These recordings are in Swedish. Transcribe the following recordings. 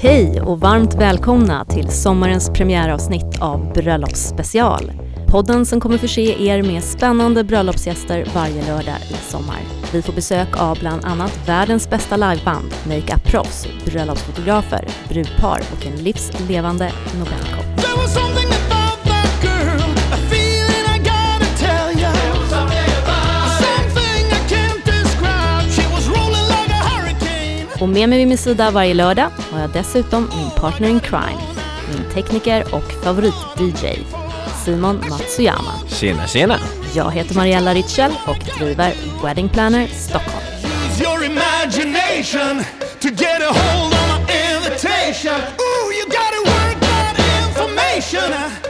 Hej och varmt välkomna till sommarens premiäravsnitt av Bröllopsspecial. Podden som kommer förse er med spännande bröllopsgäster varje lördag i sommar. Vi får besök av bland annat världens bästa liveband, makeup-proffs, bröllopsfotografer, brudpar och en livslevande Nobelkock. Och med mig vid min sida varje lördag har jag dessutom min partner in crime, min tekniker och favorit-DJ, Simon Matsuyama. Tjena, tjena! Jag heter Mariella Ritschel och driver Wedding Planner Stockholm. Use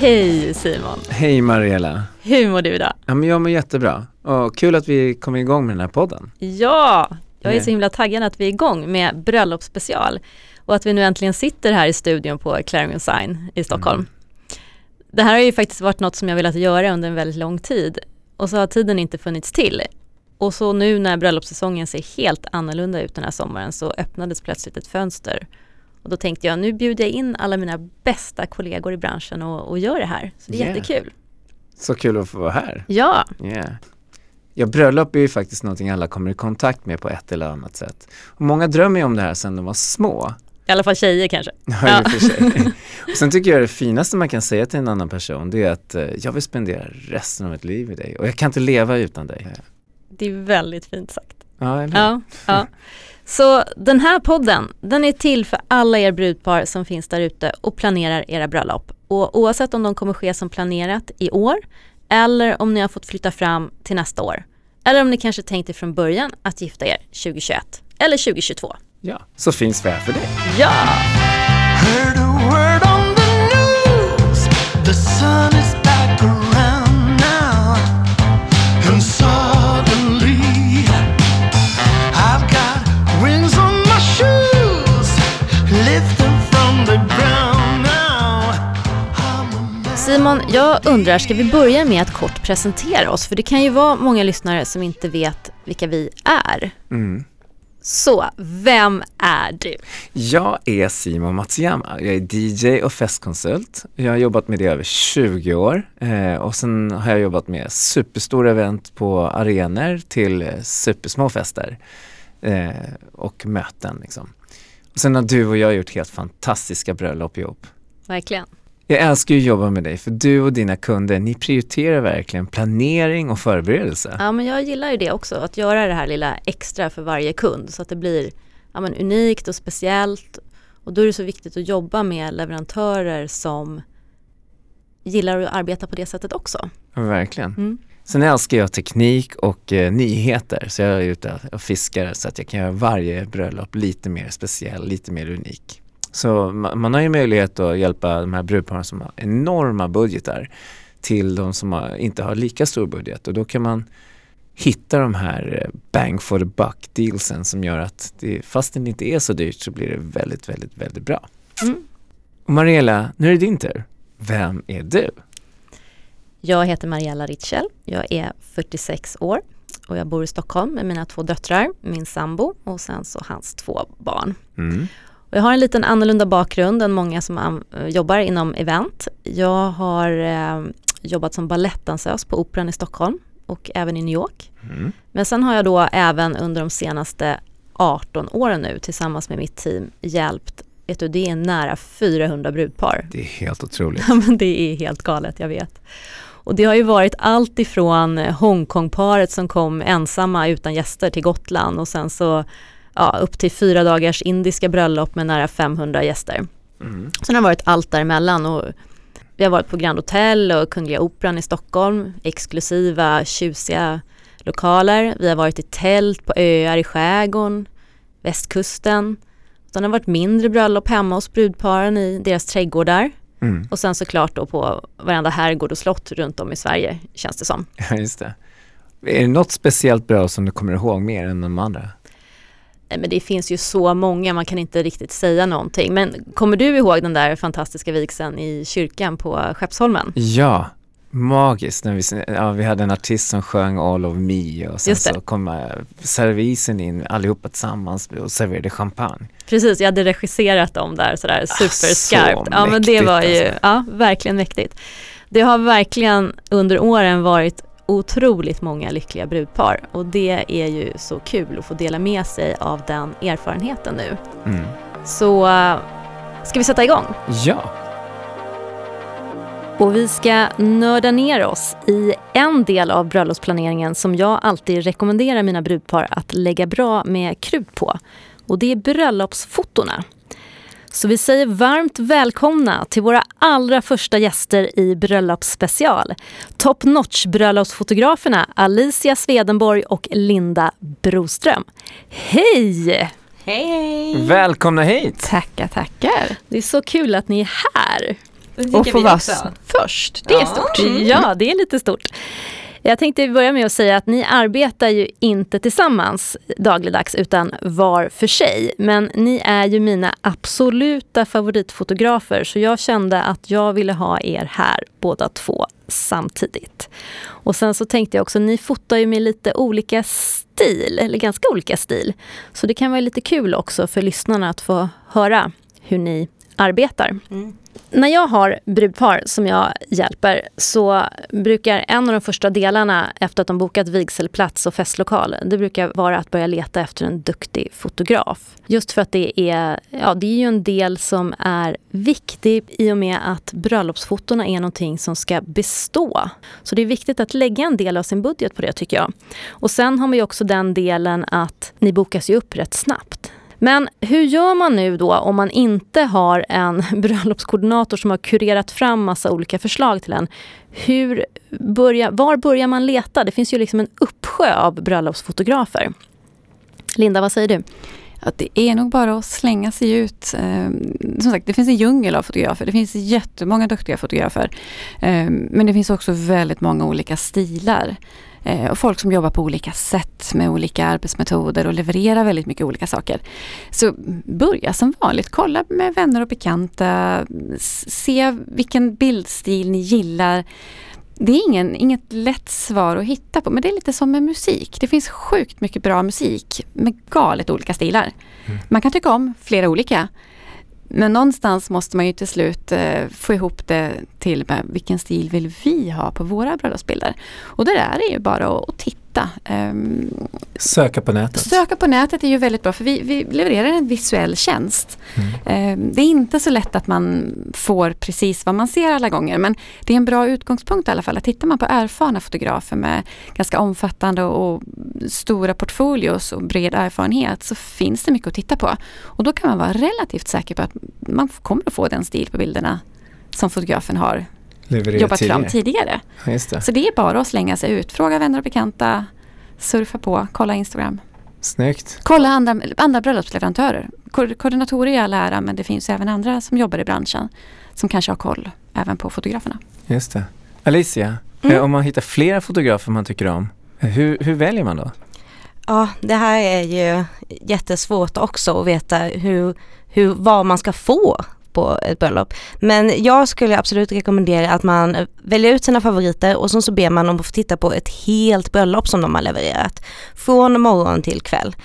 Hej Simon! Hej Mariella! Hur mår du idag? Ja, men jag mår jättebra. Och kul att vi kom igång med den här podden. Ja, jag är så himla taggad att vi är igång med bröllopsspecial och att vi nu äntligen sitter här i studion på Clarion Sign i Stockholm. Det här har ju faktiskt varit något som jag velat göra under en väldigt lång tid och så har tiden inte funnits till. Och så nu när bröllopssäsongen ser helt annorlunda ut den här sommaren så öppnades plötsligt ett fönster. Och då tänkte jag, nu bjuder jag in alla mina bästa kollegor i branschen och, och gör det här. Så det är Yeah. jättekul. Så kul att få vara här. Ja, Yeah. Ja, bröllop är ju faktiskt någonting alla kommer i kontakt med på ett eller annat sätt. Och många drömmer ju om det här sedan de var små. i alla fall tjejer kanske. Ja, och för sig. och sen tycker jag det finaste man kan säga till en annan person det är att eh, jag vill spendera resten av mitt liv med dig och jag kan inte leva utan dig. Det är väldigt fint sagt. Ja, eller? Ja, ja. Så den här podden, den är till för alla er brudpar som finns där ute och planerar era bröllop. Och oavsett om de kommer ske som planerat i år eller om ni har fått flytta fram till nästa år. Eller om ni kanske tänkte från början att gifta er 2021 eller 2022. ja. Så finns vi här för dig. Ja! Simon, jag undrar, ska vi börja med att kort presentera oss? För det kan ju vara många lyssnare som inte vet vilka vi är. Mm. Så, vem är du? Jag är Simon Matsuyama. Jag är DJ och festkonsult. Jag har jobbat med det i över 20 år eh, och sen har jag jobbat med superstora event på arenor till supersmå fester eh, och möten. Liksom. Och sen har du och jag gjort helt fantastiska bröllop ihop. Verkligen. Jag älskar ju att jobba med dig för du och dina kunder, ni prioriterar verkligen planering och förberedelse. Ja, men jag gillar ju det också, att göra det här lilla extra för varje kund så att det blir ja, men unikt och speciellt. Och då är det så viktigt att jobba med leverantörer som gillar att arbeta på det sättet också. Verkligen. Mm. Sen älskar jag teknik och eh, nyheter så jag är ute och fiskar så att jag kan göra varje bröllop lite mer speciell, lite mer unik. Så ma- man har ju möjlighet att hjälpa de här brudparen som har enorma budgetar till de som har, inte har lika stor budget och då kan man hitta de här eh, bang for the buck dealsen som gör att det, fast det inte är så dyrt så blir det väldigt, väldigt, väldigt bra. Mm. Mariella, nu är det din tur. Vem är du? Jag heter Mariella Ritschel, jag är 46 år och jag bor i Stockholm med mina två döttrar, min sambo och sen så hans två barn. Mm. Jag har en liten annorlunda bakgrund än många som eh, jobbar inom event. Jag har eh, jobbat som balettdansös på Operan i Stockholm och även i New York. Mm. Men sen har jag då även under de senaste 18 åren nu tillsammans med mitt team hjälpt, vet du, det är nära 400 brudpar. Det är helt otroligt. Ja, men det är helt galet, jag vet. Och det har ju varit allt ifrån Hongkongparet som kom ensamma utan gäster till Gotland och sen så ja, upp till fyra dagars indiska bröllop med nära 500 gäster. Mm. Sen har det varit allt däremellan och vi har varit på Grand Hotel och Kungliga Operan i Stockholm, exklusiva, tjusiga lokaler. Vi har varit i tält på öar i skärgården, västkusten. Sen har det varit mindre bröllop hemma hos brudparen i deras trädgårdar. Mm. Och sen såklart då på varenda herrgård och slott runt om i Sverige känns det som. Ja, just det. Är det något speciellt bra som du kommer ihåg mer än de andra? Men det finns ju så många, man kan inte riktigt säga någonting. Men kommer du ihåg den där fantastiska vigseln i kyrkan på Skeppsholmen? Ja, magiskt när vi, ja, vi hade en artist som sjöng All of Me och sen så kom eh, servisen in allihopa tillsammans och serverade champagne. Precis, jag hade regisserat dem där sådär superskarpt. så ja men det var ju, mäktigt, ja verkligen mäktigt. Det har verkligen under åren varit otroligt många lyckliga brudpar och det är ju så kul att få dela med sig av den erfarenheten nu. Mm. Så äh, ska vi sätta igång? Ja, Och vi ska nörda ner oss i en del av bröllopsplaneringen som jag alltid rekommenderar mina brudpar att lägga bra med krut på. Och det är bröllopsfotona. Så vi säger varmt välkomna till våra allra första gäster i Bröllopsspecial. Top notch bröllopsfotograferna Alicia Swedenborg och Linda Broström. Hej! Hej hej! välkomna hit! Tackar, tackar. Det är så kul att ni är här. Och få vara först, det är Ja. stort. Ja, det är lite stort. Jag tänkte börja med att säga att ni arbetar ju inte tillsammans dagligdags utan var för sig. Men ni är ju mina absoluta favoritfotografer så jag kände att jag ville ha er här båda två samtidigt. Och sen så tänkte jag också, ni fotar ju med lite olika stil, eller ganska olika stil. Så det kan vara lite kul också för lyssnarna att få höra hur ni arbetar. Mm. När jag har brudpar som jag hjälper så brukar en av de första delarna efter att de bokat vigselplats och festlokal, det brukar vara att börja leta efter en duktig fotograf. Just för att det är, ja, det är ju en del som är viktig i och med att bröllopsfotona är någonting som ska bestå. Så det är viktigt att lägga en del av sin budget på det tycker jag. Och sen har vi också den delen att ni bokas ju upp rätt snabbt. Men hur gör man nu då om man inte har en bröllopskoordinator som har kurerat fram massa olika förslag till en? Hur börja, var börjar man leta? Det finns ju liksom en uppsjö av bröllopsfotografer. Linda, vad säger du? Ja, det är nog bara att slänga sig ut. Ehm, som sagt, det finns en djungel av fotografer. Det finns jättemånga duktiga fotografer. Ehm, men det finns också väldigt många olika stilar. Eh, och folk som jobbar på olika sätt med olika arbetsmetoder och levererar väldigt mycket olika saker. Så börja som vanligt, kolla med vänner och bekanta. Se vilken bildstil ni gillar. Det är ingen, inget lätt svar att hitta på, men det är lite som med musik. Det finns sjukt mycket bra musik med galet olika stilar. Man kan tycka om flera olika. Men någonstans måste man ju till slut eh, få ihop det till med vilken stil vill vi ha på våra bröllopsbilder. Och där är det ju bara att, att titta. Ehm, Söka på nätet. Söka på nätet är ju väldigt bra för vi, vi levererar en visuell tjänst. Mm. Eh, Det är inte så lätt att man får precis vad man ser alla gånger men det är en bra utgångspunkt i alla fall. Att tittar man på erfarna fotografer med ganska omfattande och stora portfolios och bred erfarenhet så finns det mycket att titta på. Och då kan man vara relativt säker på att man kommer att få den stil på bilderna som fotografen har Leverera jobbat fram tidigare. tidigare. Ja, Just det. Så det är bara att slänga sig ut. Fråga vänner och bekanta, surfa på, kolla Instagram. Snyggt. Kolla andra, andra bröllopsleverantörer. Ko- Koordinatorer i all ära men det finns även andra som jobbar i branschen som kanske har koll även på fotograferna. Just det. Alicia, Mm. eh, om man hittar flera fotografer man tycker om, eh, hur, hur väljer man då? Ja, det här är ju jättesvårt också att veta hur, hur, vad man ska få på ett bröllop. Men jag skulle absolut rekommendera att man eh, väljer ut sina favoriter och sen så ber man dem att få titta på ett helt bröllop som de har levererat. Från morgon till kväll.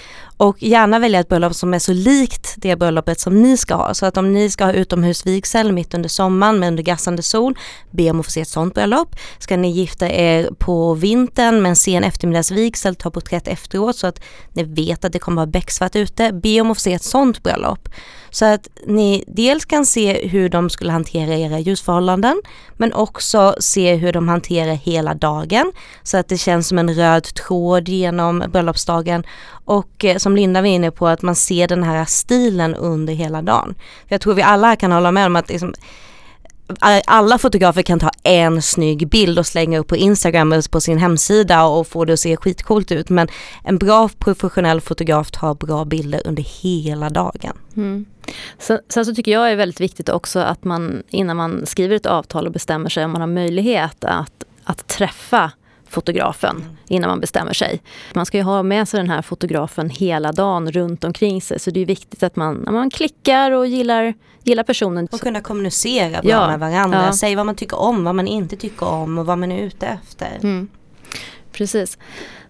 Och gärna välja ett bröllop som är så likt det bröllopet som ni ska ha. Så att om ni ska ha utomhusvigsel mitt under sommaren med undergassande sol, be om att få se ett sånt bröllop. Ska ni gifta er på vintern med en sen eftermiddagsvigsel, ta porträtt efteråt så att ni vet att det kommer vara becksvart ute, be om att få se ett sånt bröllop. Så att ni dels kan se hur de skulle hantera era ljusförhållanden men också se hur de hanterar hela dagen så att det känns som en röd tråd genom bröllopsdagen och eh, som Linda var inne på att man ser den här stilen under hela dagen. Jag tror vi alla kan hålla med om att liksom, alla fotografer kan ta en snygg bild och slänga upp på Instagram eller på sin hemsida och få det att se skitcoolt ut men en bra professionell fotograf tar bra bilder under hela dagen. Mm. Sen, sen så tycker jag är väldigt viktigt också att man innan man skriver ett avtal och bestämmer sig om man har möjlighet att, att träffa fotografen innan man bestämmer sig. Man ska ju ha med sig den här fotografen hela dagen runt omkring sig så det är viktigt att man, man klickar och gillar, gillar personen. Och kunna kommunicera bra Ja, med varandra, ja. säga vad man tycker om, vad man inte tycker om och vad man är ute efter. Mm. Precis.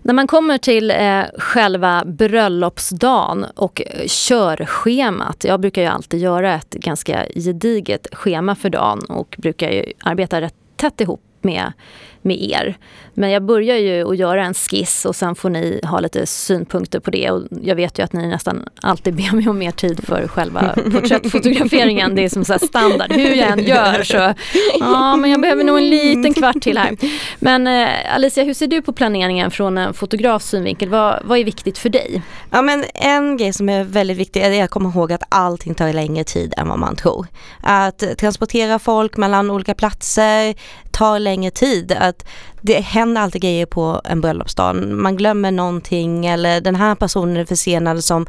När man kommer till eh, själva bröllopsdagen och eh, körschemat. Jag brukar ju alltid göra ett ganska gediget schema för dagen och brukar ju arbeta rätt tätt ihop med, med er. Men jag börjar ju att göra en skiss och sen får ni ha lite synpunkter på det. Och jag vet ju att ni nästan alltid ber mig om mer tid för själva porträttfotograferingen. Det är som så standard. Hur jag än gör så, ja men jag behöver nog en liten kvart till här. Men eh, Alicia, hur ser du på planeringen från en fotografs synvinkel? Vad, vad är viktigt för dig? Ja men en grej som är väldigt viktig är att komma ihåg att allting tar längre tid än vad man tror. Att transportera folk mellan olika platser tar längre tid. Att det händer alltid grejer på en bröllopsdag. Man glömmer någonting eller den här personen är försenad som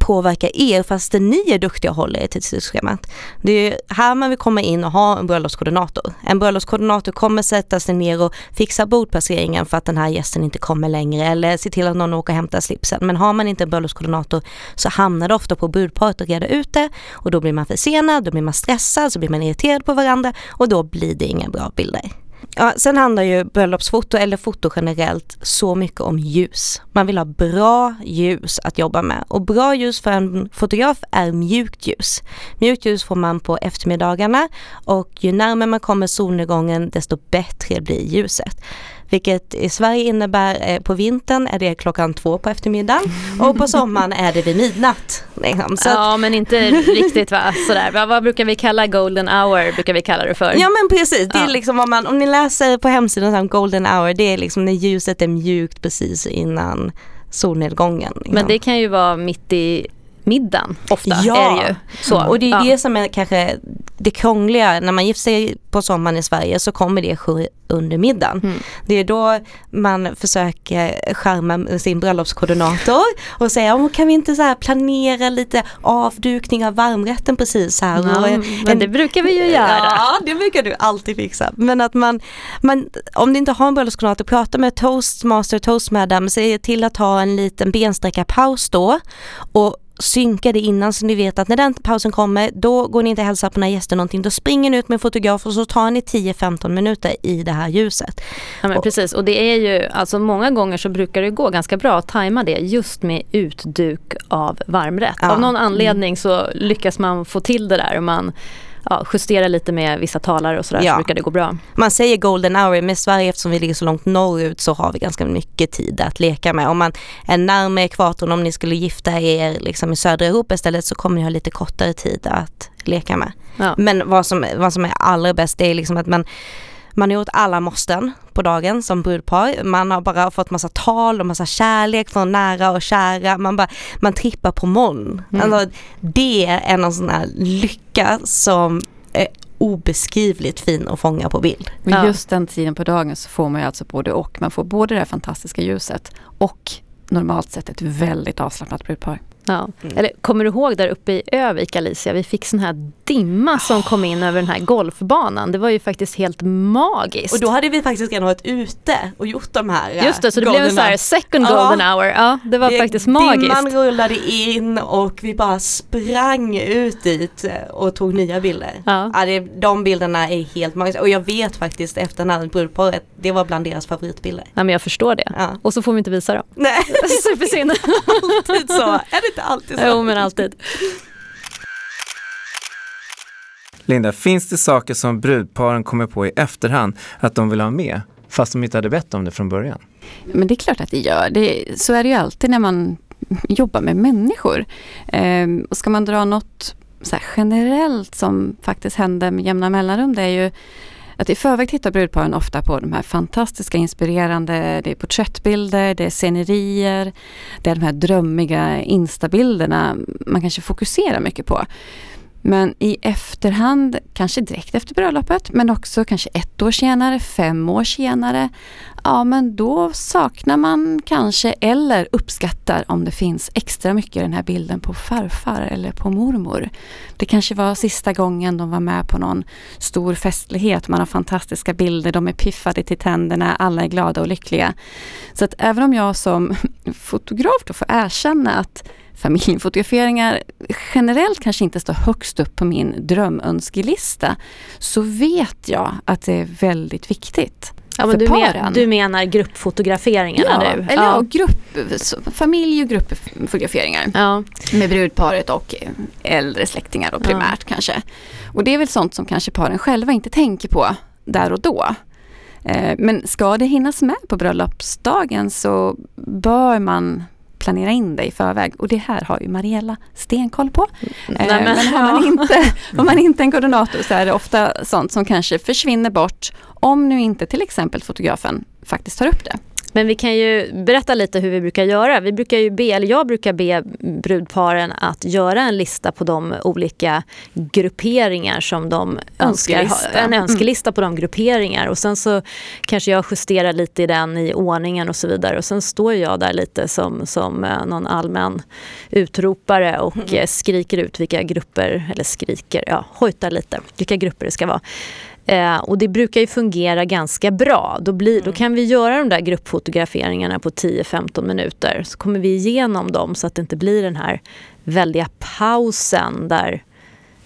påverkar er fast ni är duktiga och håller er till tidsschemat. Det är här man vill komma in och ha en bröllopskoordinator. En bröllopskoordinator kommer sätta sig ner och fixa bordplaceringen för att den här gästen inte kommer längre eller se till att någon åker och hämtar slipsen. Men har man inte en bröllopskoordinator så hamnar det ofta på brudparet att reda ut det och då blir man försenad, då blir man stressad, så blir man irriterad på varandra och då blir det inga bra bilder. Ja, sen handlar ju bröllopsfoto eller foto generellt så mycket om ljus. Man vill ha bra ljus att jobba med och bra ljus för en fotograf är mjukt ljus. Mjukt ljus får man på eftermiddagarna och ju närmare man kommer solnedgången desto bättre blir ljuset. Vilket i Sverige innebär eh, på vintern är det klockan två på eftermiddagen och på sommaren är det vid midnatt. Liksom. Så Ja men inte riktigt va? Sådär. Vad, vad brukar vi kalla golden hour? Brukar vi kalla det för? Ja men precis, det är liksom vad man, om ni läser på hemsidan här, golden hour, det är liksom när ljuset är mjukt precis innan solnedgången. Liksom. Men det kan ju vara mitt i middagen ofta. Ja. Är ju. Så. Och det är ja. det som är kanske det krångliga, när man gifter sig på sommaren i Sverige så kommer det ske under middagen. Mm. Det är då man försöker skärma sin bröllopskoordinator och säga, "Åh, kan vi inte så planera lite avdukning av varmrätten precis här? Ja, och, men det brukar vi ju göra. Ja, det brukar du alltid fixa. Men att man, man om du inte har en bröllopskoordinator, prata med toastmaster, toastmadam, se till att ha en liten bensträckarpaus då och synka det innan så ni vet att när den pausen kommer då går ni inte och hälsar på några gäster någonting. Då springer ni ut med en fotograf och så tar ni 10-15 minuter i det här ljuset. Ja, men precis, och det är ju, alltså många gånger så brukar det gå ganska bra att tajma det just med utduk av varmrätt. Ja. Av någon anledning så lyckas man få till det där och man ja, justerar lite med vissa talare och sådär Ja. så brukar det gå bra. Man säger golden hour, men i Sverige eftersom vi ligger så långt norrut så har vi ganska mycket tid att leka med. Om man är närmare ekvatorn, om ni skulle gifta er liksom i södra Europa istället så kommer ni ha lite kortare tid att leka med. Ja. Men vad som, vad som är allra bäst det är liksom att man man har gjort alla måsten på dagen som brudpar. Man har bara fått massa tal och massa kärlek från nära och kära. Man, bara, man trippar på moln. Mm. Alltså, det är en sån här lycka som är obeskrivligt fin att fånga på bild. Ja. just den tiden på dagen så får man ju alltså både och. Man får både det här fantastiska ljuset och normalt sett ett väldigt avslappnat brudpar. Ja. Mm. Eller kommer du ihåg där uppe i Övik Alicia, vi fick sån här dimma som kom in över den här golfbanan. Det var ju faktiskt helt magiskt. Och då hade vi faktiskt redan varit ute och gjort de här Just det, så det blev en så här second Ja. golden hour. Ja, det var Det- faktiskt magiskt. Dimman rullade in och vi bara sprang ut dit och tog nya bilder. Ja. Ja, det, de bilderna är helt magiska och jag vet faktiskt efter den här brudparet, det var bland deras favoritbilder. Ja, men jag förstår det. Ja. Och så får vi inte visa dem. Nej, Supersynd. alltid så. Är det inte alltid så? jo, men alltid. Linda, finns det saker som brudparen kommer på i efterhand att de vill ha med, fast de inte hade bett om det från början? Men det är klart att det gör. Det, så är det ju alltid när man jobbar med människor. Ehm, och ska man dra något så här generellt som faktiskt händer med jämna mellanrum, det är ju att i förväg tittar brudparen ofta på de här fantastiska, inspirerande, det är porträttbilder, det är scenerier, det är de här drömmiga instabilderna man kanske fokuserar mycket på. Men i efterhand, kanske direkt efter bröllopet, men också kanske ett år senare, fem år senare, ja men då saknar man kanske eller uppskattar om det finns extra mycket i den här bilden på farfar eller på mormor. Det kanske var sista gången de var med på någon stor festlighet, man har fantastiska bilder, de är piffade till tänderna, alla är glada och lyckliga. Så att även om jag som fotograf då får erkänna att familjefotograferingar generellt kanske inte står högst upp på min drömönskelista så vet jag att det är väldigt viktigt. Ja, men för du, men, du menar gruppfotograferingarna ja, nu? Eller ja. grupp, familj och gruppfotograferingar ja. med brudparet och äldre släktingar och primärt kanske. Och det är väl sånt som kanske paren själva inte tänker på där och då. Eh, Men ska det hinnas med på bröllopsdagen så bör man planera in det i förväg och det här har ju Mariella stenkoll på. Eh, Nej, men- har man, inte, har man inte en koordinator så är det ofta sånt som kanske försvinner bort om nu inte till exempel fotografen faktiskt tar upp det. Men vi kan ju berätta lite hur vi brukar göra. Vi brukar ju be, eller jag brukar be brudparen att göra en lista på de olika grupperingar som de önskar. Önskelista. En önskelista på de grupperingar och sen så kanske jag justerar lite i den i ordningen och så vidare. Och sen står jag där lite som, som eh, någon allmän utropare och eh, skriker ut vilka grupper, eller skriker, ja hojtar lite, vilka grupper det ska vara. Eh, och det brukar ju fungera ganska bra. Då, blir, då kan vi göra de där gruppfotograferingarna på 10-15 minuter. Så kommer vi igenom dem så att det inte blir den här väldiga pausen där,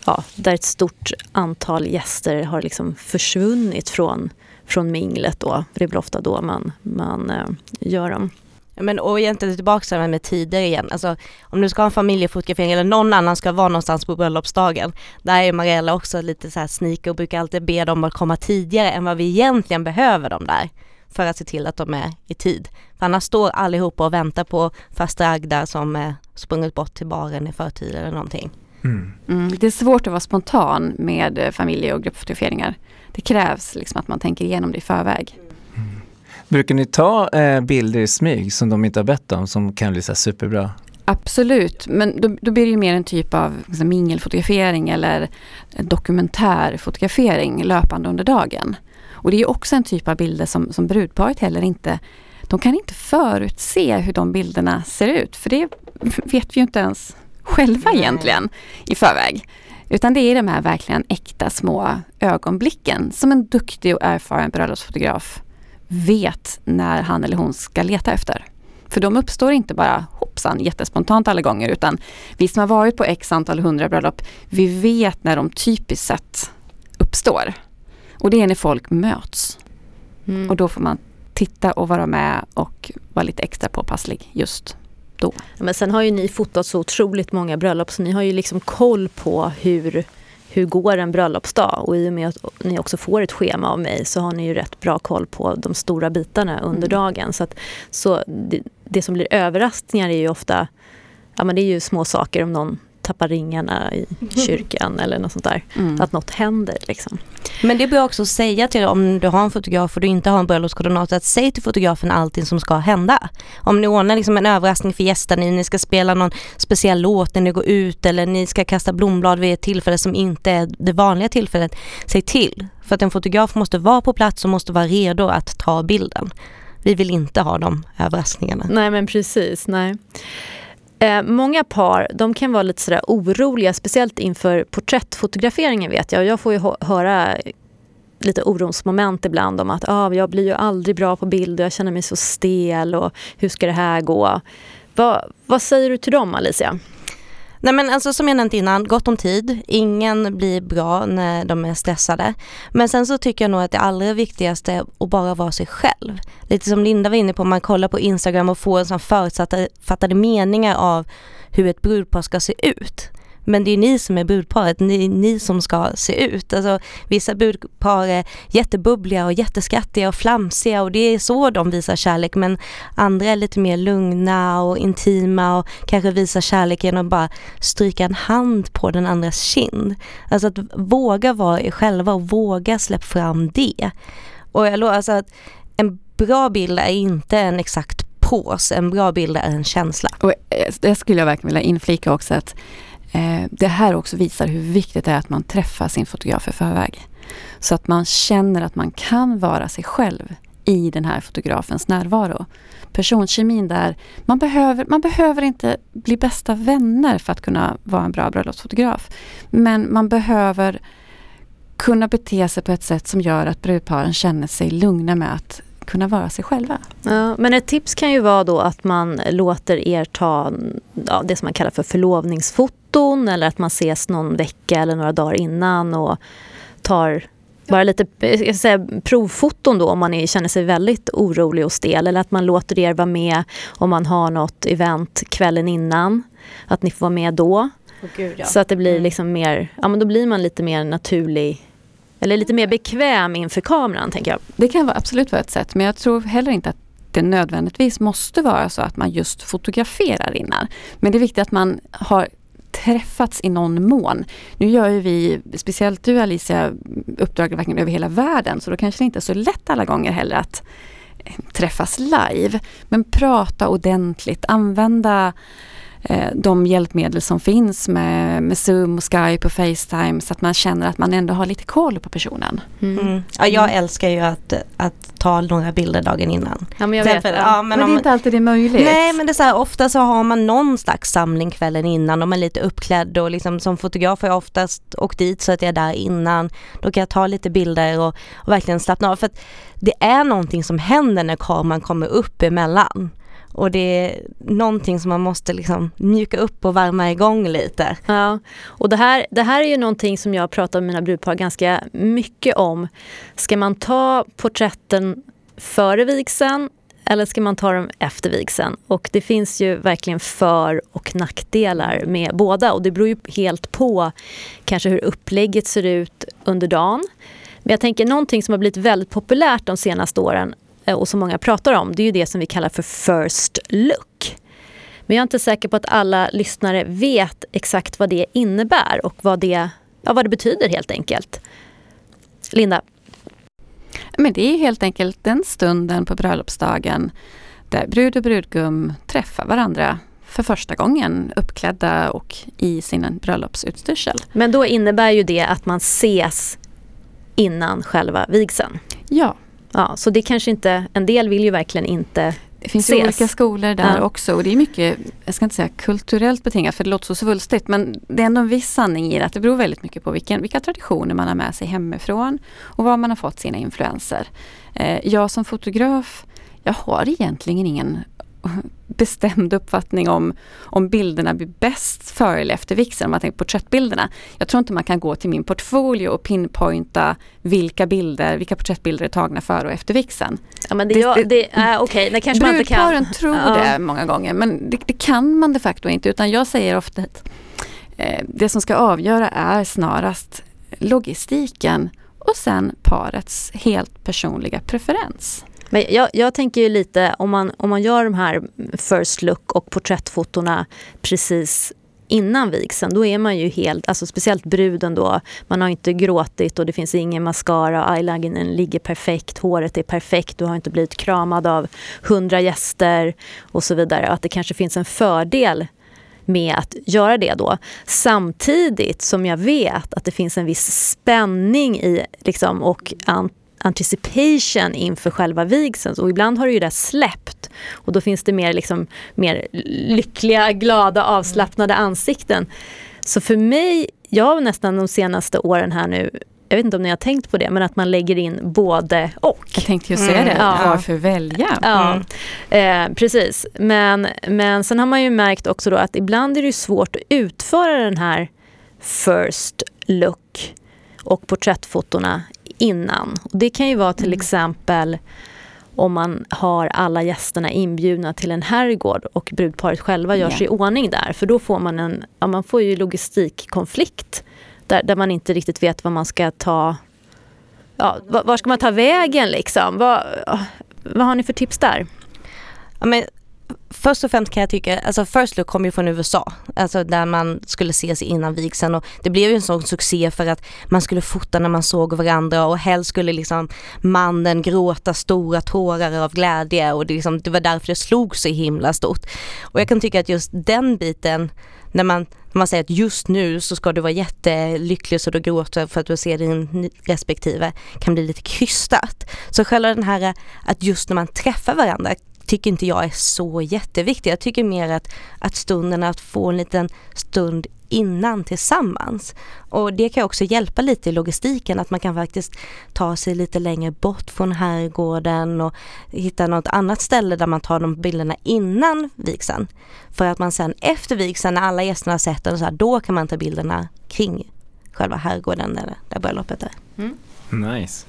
ja, där ett stort antal gäster har liksom försvunnit från, från minglet. Då. För det är väl ofta då man, man eh, gör dem. Ja, Men och egentligen tillbaka till det här med tider igen. Alltså om du ska ha en familjefotografering eller någon annan ska vara någonstans på bröllopsdagen. Där är Mariella också lite så här sneaker och brukar alltid be dem att komma tidigare än vad vi egentligen behöver dem där. För att se till att de är i tid. För annars står allihopa och väntar på faster Agda som eh, sprungit bort till baren i förtid eller någonting. Mm. Mm, det är svårt att vara spontan med eh, familje och gruppfotograferingar. Det krävs liksom att man tänker igenom det i förväg. Brukar ni ta eh, bilder i smyg som de inte har bett om som kan bli så här superbra? Absolut, men då, då blir det ju mer en typ av liksom, mingelfotografering eller dokumentärfotografering löpande under dagen. Och det är ju också en typ av bilder som, som brudparet heller inte de kan inte förutse hur de bilderna ser ut, för det vet vi ju inte ens själva Nej. egentligen i förväg. Utan det är de här verkligen äkta små ögonblicken som en duktig och erfaren bröllopsfotograf vet när han eller hon ska leta efter. För de uppstår inte bara hoppsan jättespontant alla gånger utan vi som har varit på x antal hundra bröllop, vi vet när de typiskt sett uppstår. Och det är när folk möts. Mm. Och då får man titta och vara med och vara lite extra påpasslig just då. Men sen har ju ni fotat så otroligt många bröllop så ni har ju liksom koll på hur, hur går en bröllopsdag och i och med att ni också får ett schema av mig så har ni ju rätt bra koll på de stora bitarna under Mm. dagen. Så, att, så det, det som blir överraskningar är ju ofta ja, men det är ju små saker om någon tappar ringarna i kyrkan eller något sånt där. Mm. Att något händer liksom. Men det bör jag också säga till om du har en fotograf och du inte har en bröllopskoordinator att säg till fotografen allting som ska hända. Om ni ordnar liksom en överraskning för gästerna, ni ska spela någon speciell låt när ni går ut eller ni ska kasta blomblad vid ett tillfälle som inte är det vanliga tillfället. Säg till. För att en fotograf måste vara på plats och måste vara redo att ta bilden. Vi vill inte ha de överraskningarna. Nej men precis, nej. Eh, många par de kan vara lite sådär oroliga, speciellt inför porträttfotograferingen vet jag. Jag får ju höra lite orosmoment ibland om att ah, jag blir ju aldrig bra på bild och jag känner mig så stel och hur ska det här gå? Va, vad säger du till dem Alicia? Nej men alltså som jag nämnt innan, gott om tid. Ingen blir bra när de är stressade. Men sen så tycker jag nog att det allra viktigaste är att bara vara sig själv. Lite som Linda var inne på, man kollar på Instagram och får en sån förutfattade meningar av hur ett brudpar ska se ut. Men det är ni som är brudparet, ni, ni som ska se ut. Alltså, vissa brudpar är jättebubbliga och jätteskrattiga och flamsiga och det är så de visar kärlek. Men andra är lite mer lugna och intima och kanske visar kärlek genom att bara stryka en hand på den andras kind. Alltså att våga vara er själva och våga släppa fram det. Och jag lovar alltså att en bra bild är inte en exakt pås, en bra bild är en känsla. Och eh, det skulle jag verkligen vilja inflika också att Eh, det här också visar hur viktigt det är att man träffar sin fotograf i förväg. Så att man känner att man kan vara sig själv i den här fotografens närvaro. Personkemin där, man behöver, man behöver inte bli bästa vänner för att kunna vara en bra bröllopsfotograf. Men man behöver kunna bete sig på ett sätt som gör att brudparen känner sig lugna med att kunna vara sig själva. Ja, men ett tips kan ju vara då att man låter er ta ja, det som man kallar för förlovningsfoton eller att man ses någon vecka eller några dagar innan och tar bara lite jag säga, provfoton då om man känner sig väldigt orolig och stel eller att man låter er vara med om man har något event kvällen innan. Att ni får vara med då. Oh, Gud, ja. Så att det blir liksom mer, ja men då blir man lite mer naturlig eller lite mer bekväm inför kameran tänker jag. Det kan vara, absolut vara ett sätt men jag tror heller inte att det nödvändigtvis måste vara så att man just fotograferar innan. Men det är viktigt att man har träffats i någon mån. Nu gör ju vi, speciellt du Alicia, uppdrag verkligen över hela världen så då kanske det inte är så lätt alla gånger heller att eh, träffas live. Men prata ordentligt, använda de hjälpmedel som finns med, med Zoom, och Skype och Facetime så att man känner att man ändå har lite koll på personen. Mm. Ja, jag älskar ju att, att ta några bilder dagen innan. Ja men jag vet. exempel, Ja. ja, Men, men det är om, inte alltid det är möjligt. Nej men det är så här, ofta så har man någon slags samling kvällen innan och man är lite uppklädd och liksom som fotograf har jag oftast åkt dit så att jag är där innan. Då kan jag ta lite bilder och, och verkligen slappna av för att det är någonting som händer när kameran kommer upp emellan. Och det är någonting som man måste liksom mjuka upp och värma igång lite. Ja, och det här, det här är ju någonting som jag pratar med mina brudpar ganska mycket om. Ska man ta porträtten före vigseln eller ska man ta dem efter vigseln? Och det finns ju verkligen för och nackdelar med båda och det beror ju helt på kanske hur upplägget ser ut under dagen. Men jag tänker någonting som har blivit väldigt populärt de senaste åren och som många pratar om, det är ju det som vi kallar för first look. Men jag är inte säker på att alla lyssnare vet exakt vad det innebär och vad det, ja, vad det betyder helt enkelt. Linda? Men det är helt enkelt den stunden på bröllopsdagen där brud och brudgum träffar varandra för första gången uppklädda och i sin bröllopsutstyrsel. Men då innebär ju det att man ses innan själva vigseln. Ja, Ja, så det kanske inte, en del vill ju verkligen inte det finns ju olika skolor där Ja. också och det är mycket, jag ska inte säga kulturellt betingat för det låter så svulstigt men det är ändå en viss sanning i det att det beror väldigt mycket på vilken, vilka traditioner man har med sig hemifrån och var man har fått sina influenser. Eh, jag som fotograf, jag har egentligen ingen bestämd uppfattning om, om bilderna blir bäst före eller efter vigseln, om man tänker porträttbilderna. Jag tror inte man kan gå till min portfolio och pinpointa vilka bilder, vilka porträttbilder är tagna före och efter vigseln. Ja men det, Det- det- det är okej, det kanske man inte kan. tror Ja. det många gånger men det, det kan man de facto inte utan jag säger ofta att eh, det som ska avgöra är snarast logistiken och sen parets helt personliga preferens. Men jag, jag tänker ju lite, om man, om man gör de här first look och porträttfotona precis innan vigseln, då är man ju helt, alltså speciellt bruden då, man har inte gråtit och det finns ingen mascara, eyelinern ligger perfekt, håret är perfekt, du har inte blivit kramad av hundra gäster och så vidare. Att det kanske finns en fördel med att göra det då. Samtidigt som jag vet att det finns en viss spänning i liksom, och anticipation inför själva vigseln. Och ibland har det ju det släppt och då finns det mer, liksom, mer lyckliga, glada, avslappnade ansikten. Så för mig, jag har nästan de senaste åren här nu, jag vet inte om ni har tänkt på det, men att man lägger in både och. Jag tänkte ju säga Mm, det, ja. varför välja? Ja, eh, precis. Men, men sen har man ju märkt också då att ibland är det svårt att utföra den här first look och porträttfotona innan. Och det kan ju vara till exempel om man har alla gästerna inbjudna till en herrgård och brudparet själva gör Ja. sig i ordning där. För då får man en ja, man får ju logistikkonflikt där, där man inte riktigt vet vad man ska ta Ja, var, var ska man ta vägen liksom? Vad, vad har ni för tips där? Ja, men först och främst kan jag tycka, alltså First Look kom ju från USA, alltså där man skulle ses innan vigseln och det blev ju en sån succé för att man skulle fota när man såg varandra och helst skulle liksom mannen gråta stora tårar av glädje och det, liksom, det var därför det slog så himla stort. Och jag kan tycka att just den biten när man, när man säger att just nu så ska du vara jättelycklig så du gråter för att du ser din respektive kan bli lite krystat. Så själva den här att just när man träffar varandra tycker inte jag är så jätteviktig. Jag tycker mer att, att stunden att få en liten stund innan tillsammans. Och det kan också hjälpa lite i logistiken att man kan faktiskt ta sig lite längre bort från herrgården och hitta något annat ställe där man tar de bilderna innan vigseln. För att man sen efter vigseln när alla gästerna har sett den, så här, då kan man ta bilderna kring själva herrgården eller där bröllopet är. Nice.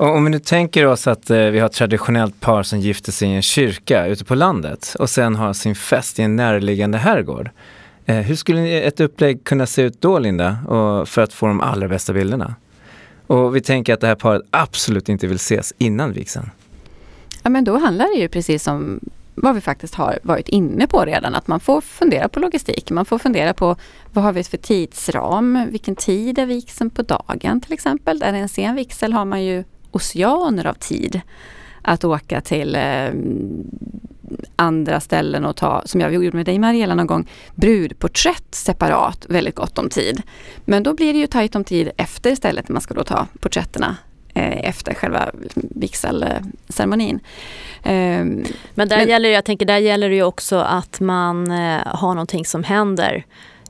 Och om vi nu tänker oss att eh, vi har ett traditionellt par som gifter sig i en kyrka ute på landet och sen har sin fest i en närliggande herrgård. Eh, hur skulle ett upplägg kunna se ut då Linda, och för att få de allra bästa bilderna? Och vi tänker att det här paret absolut inte vill ses innan vigseln. Ja, men då handlar det ju precis om vad vi faktiskt har varit inne på redan, att man får fundera på logistik. Man får fundera på vad har vi för tidsram? Vilken tid är vigseln på dagen till exempel? Är det en sen vigsel har man ju oceaner av tid att åka till eh, andra ställen och ta, som jag gjorde med dig Mariella någon gång, brudporträtt separat, väldigt gott om tid. Men då blir det ju tajt om tid efter istället man ska då ta porträtterna eh, efter själva vigselceremonin. Eh, Men där Men- gäller jag tänker, där gäller det ju också att man eh, har någonting som händer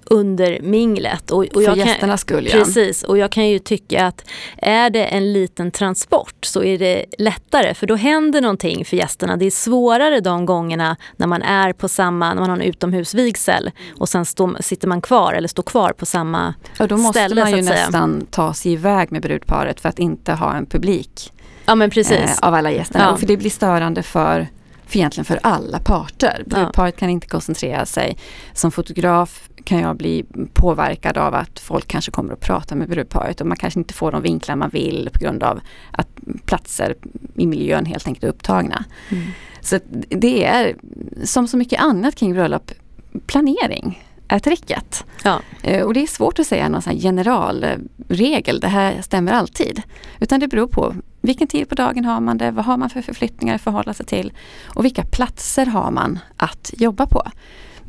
under minglet. Och, och för jag kan, gästernas skull ja. Precis, och jag kan ju tycka att är det en liten transport så är det lättare för då händer någonting för gästerna. Det är svårare de gångerna när man är på samma, när man har en utomhusvigsel och sen stå, sitter man kvar eller står kvar på samma Och då måste ställe, man ju nästan ta sig iväg med brudparet för att inte ha en publik Ja men precis. eh, av alla gästerna. Ja. För det blir störande för, för egentligen för alla parter. Brudparet kan inte koncentrera sig. Som fotograf kan jag bli påverkad av att folk kanske kommer att prata med brudparet och man kanske inte får de vinklar man vill på grund av att platser i miljön helt enkelt är upptagna. Mm. Så det är som så mycket annat kring bröllop, planering är tricket. Ja. Eh, Och det är svårt att säga någon generalregel, det här stämmer alltid. Utan det beror på vilken tid på dagen har man det, vad har man för förflyttningar att förhålla sig till och vilka platser har man att jobba på.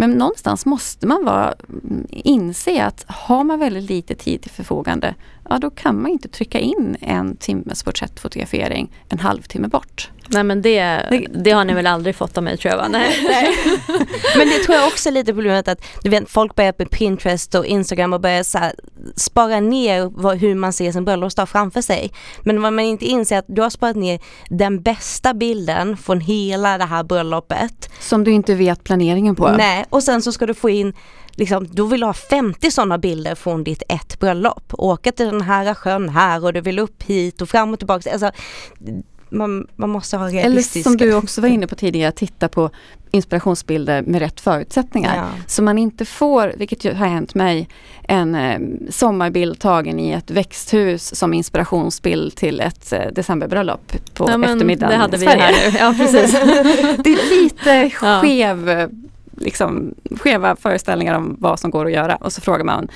Men någonstans måste man vara, mm, inse att har man väldigt lite tid till förfogande, ja då kan man inte trycka in en timmes porträttfotografering en halvtimme bort. Nej men det, det har ni väl aldrig fått av mig tror jag va? Nej. Men det tror jag också är lite problemet att du vet, folk börjar på Pinterest och Instagram och börjar så här, spara ner vad, hur man ser sin bröllopsdag framför sig. Men vad man inte inser är att du har sparat ner den bästa bilden från hela det här bröllopet. Som du inte vet planeringen på. Nej, och sen så ska du få in Liksom, du vill ha 50 sådana bilder från ditt ett bröllop. Åka till den här sjön här och du vill upp hit och fram och tillbaka. Alltså, man, man måste ha Eller realistiska... som du också var inne på tidigare, titta på inspirationsbilder med rätt förutsättningar. Ja. Så man inte får, vilket ju har hänt mig, en eh, sommarbild tagen i ett växthus som inspirationsbild till ett eh, decemberbröllop på Ja, eftermiddagen det hade vi här nu. Ja precis. Det är lite skev, liksom, skeva föreställningar om vad som går att göra. Och så frågar man,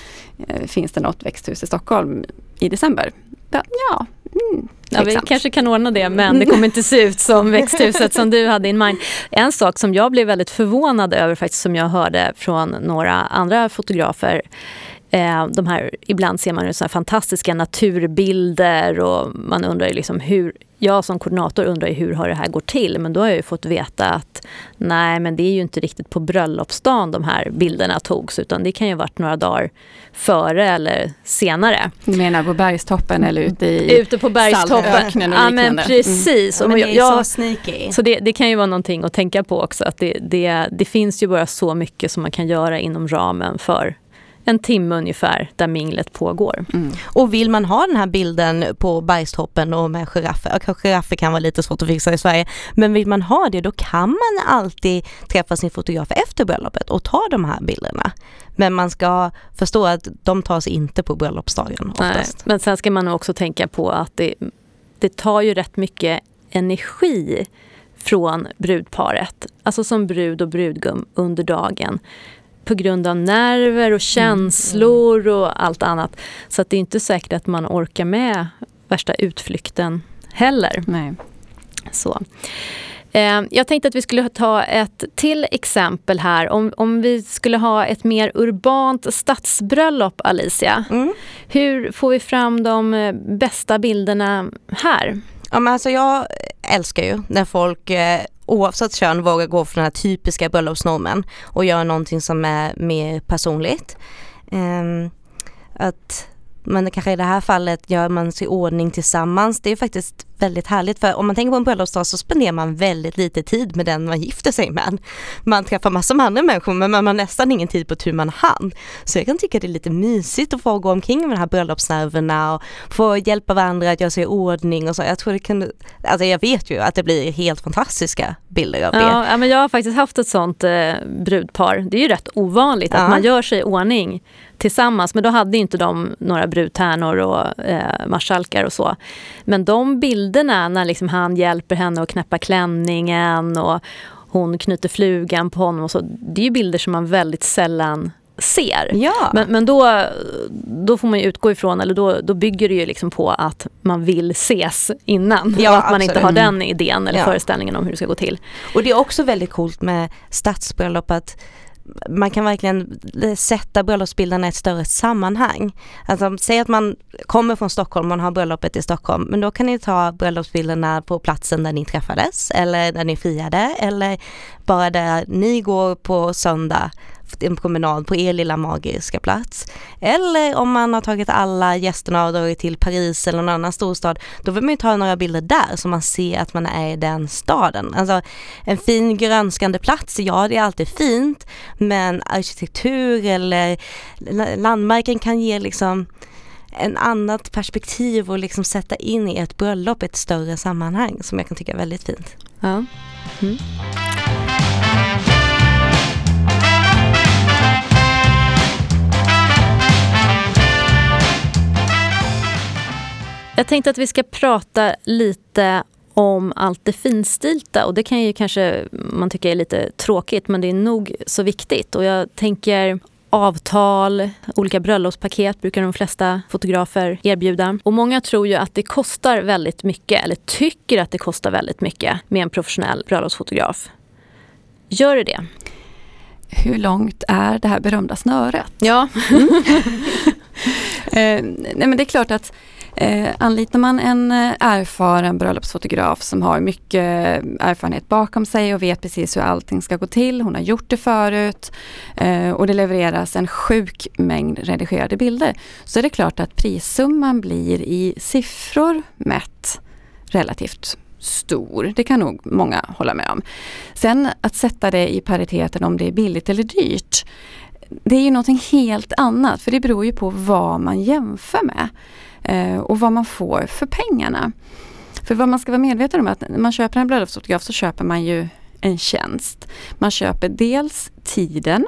eh, finns det något växthus i Stockholm i december? Ja, mm, Ja, vi kanske kan ordna det men det kommer inte se ut som växthuset som du hade in mind. En sak som jag blev väldigt förvånad över faktiskt som jag hörde från några andra fotografer de här, ibland ser man ju så här fantastiska naturbilder och man undrar ju liksom hur, jag som koordinator undrar ju hur har det här gått till? Men då har jag ju fått veta att nej men det är ju inte riktigt på bröllopsdagen de här bilderna togs utan det kan ju ha varit några dagar före eller senare. Du menar på bergstoppen eller ute i Ute på bergstoppen. Saltöknen och Ja men liknande. precis. Ja, Och men jag- det är jag- så sneaky. så det, det kan ju vara någonting att tänka på också. Att det, det, det finns ju bara så mycket som man kan göra inom ramen för en timme ungefär där minglet pågår. Mm. Och vill man ha den här bilden på bergstoppen och med giraffer, giraffer kan vara lite svårt att fixa i Sverige, men vill man ha det då kan man alltid träffa sin fotograf efter bröllopet och ta de här bilderna. Men man ska förstå att de tas inte på bröllopsdagen Nej, oftast. men sen ska man också tänka på att det, det tar ju rätt mycket energi från brudparet, alltså som brud och brudgum under dagen på grund av nerver och känslor och allt annat. Så att det är inte säkert att man orkar med värsta utflykten heller. Nej. Så. Eh, Jag tänkte att vi skulle ta ett till exempel här. Om, om vi skulle ha ett mer urbant stadsbröllop, Alicia. Mm. Hur får vi fram de eh, bästa bilderna här? Ja, men alltså jag älskar ju när folk eh, oavsett kön vågar gå för den här typiska bröllopsnormen och göra någonting som är mer personligt. Ehm, att men kanske i det här fallet gör man sig i ordning tillsammans. Det är faktiskt väldigt härligt för om man tänker på en bröllopsdag så spenderar man väldigt lite tid med den man gifter sig med. Man träffar massor med andra människor men man har nästan ingen tid på tur man hand. Så jag kan tycka det är lite mysigt att få gå omkring med de här bröllopsnerverna och få hjälpa varandra att göra sig i ordning och så. Jag tror det kan, alltså jag vet ju att det blir helt fantastiska bilder av det. Ja, men jag har faktiskt haft ett sånt eh, brudpar. Det är ju rätt ovanligt Ja. att man gör sig i ordning tillsammans. Men då hade inte de några brudtärnor och eh, marskalkar och så. Men de bilderna när liksom han hjälper henne att knäppa klänningen och hon knyter flugan på honom och så. Det är ju bilder som man väldigt sällan ser. Ja. Men, men då, då får man ju utgå ifrån, eller då, då bygger det ju liksom på att man vill ses innan. Ja, och att man inte har absolut. den idén eller Ja. föreställningen om hur det ska gå till. Och det är också väldigt coolt med stadsbröllop att man kan verkligen sätta bröllopsbilderna i ett större sammanhang. Alltså säg att man kommer från Stockholm, och har bröllopet i Stockholm, men då kan ni ta bröllopsbilderna på platsen där ni träffades eller där ni friade eller bara där ni går på söndag en promenad på er lilla magiska plats. Eller om man har tagit alla gästerna och dragit till Paris eller någon annan storstad, då vill man ju ta några bilder där så man ser att man är i den staden. Alltså en fin grönskande plats, ja det är alltid fint, men arkitektur eller landmärken kan ge liksom en annat perspektiv och liksom sätta in i ett bröllop i ett större sammanhang som jag kan tycka är väldigt fint. Ja. Mm. Jag tänkte att vi ska prata lite om allt det finstilta och det kan ju kanske man tycka är lite tråkigt men det är nog så viktigt och jag tänker avtal, olika bröllopspaket brukar de flesta fotografer erbjuda. Och många tror ju att det kostar väldigt mycket eller tycker att det kostar väldigt mycket med en professionell bröllopsfotograf. Gör det det? Hur långt är det här berömda snöret? Ja. Eh, nej men det är klart att eh, anlitar man en eh, erfaren bröllopsfotograf som har mycket eh, erfarenhet bakom sig och vet precis hur allting ska gå till. Hon har gjort det förut eh, och det levereras en sjuk mängd redigerade bilder. Så är det klart att prissumman blir i siffror mätt relativt stor. Det kan nog många hålla med om. Sen att sätta det i pariteten om det är billigt eller dyrt det är ju någonting helt annat för det beror ju på vad man jämför med och vad man får för pengarna. För vad man ska vara medveten om är att när man köper en bröllopsfotograf så köper man ju en tjänst. Man köper dels tiden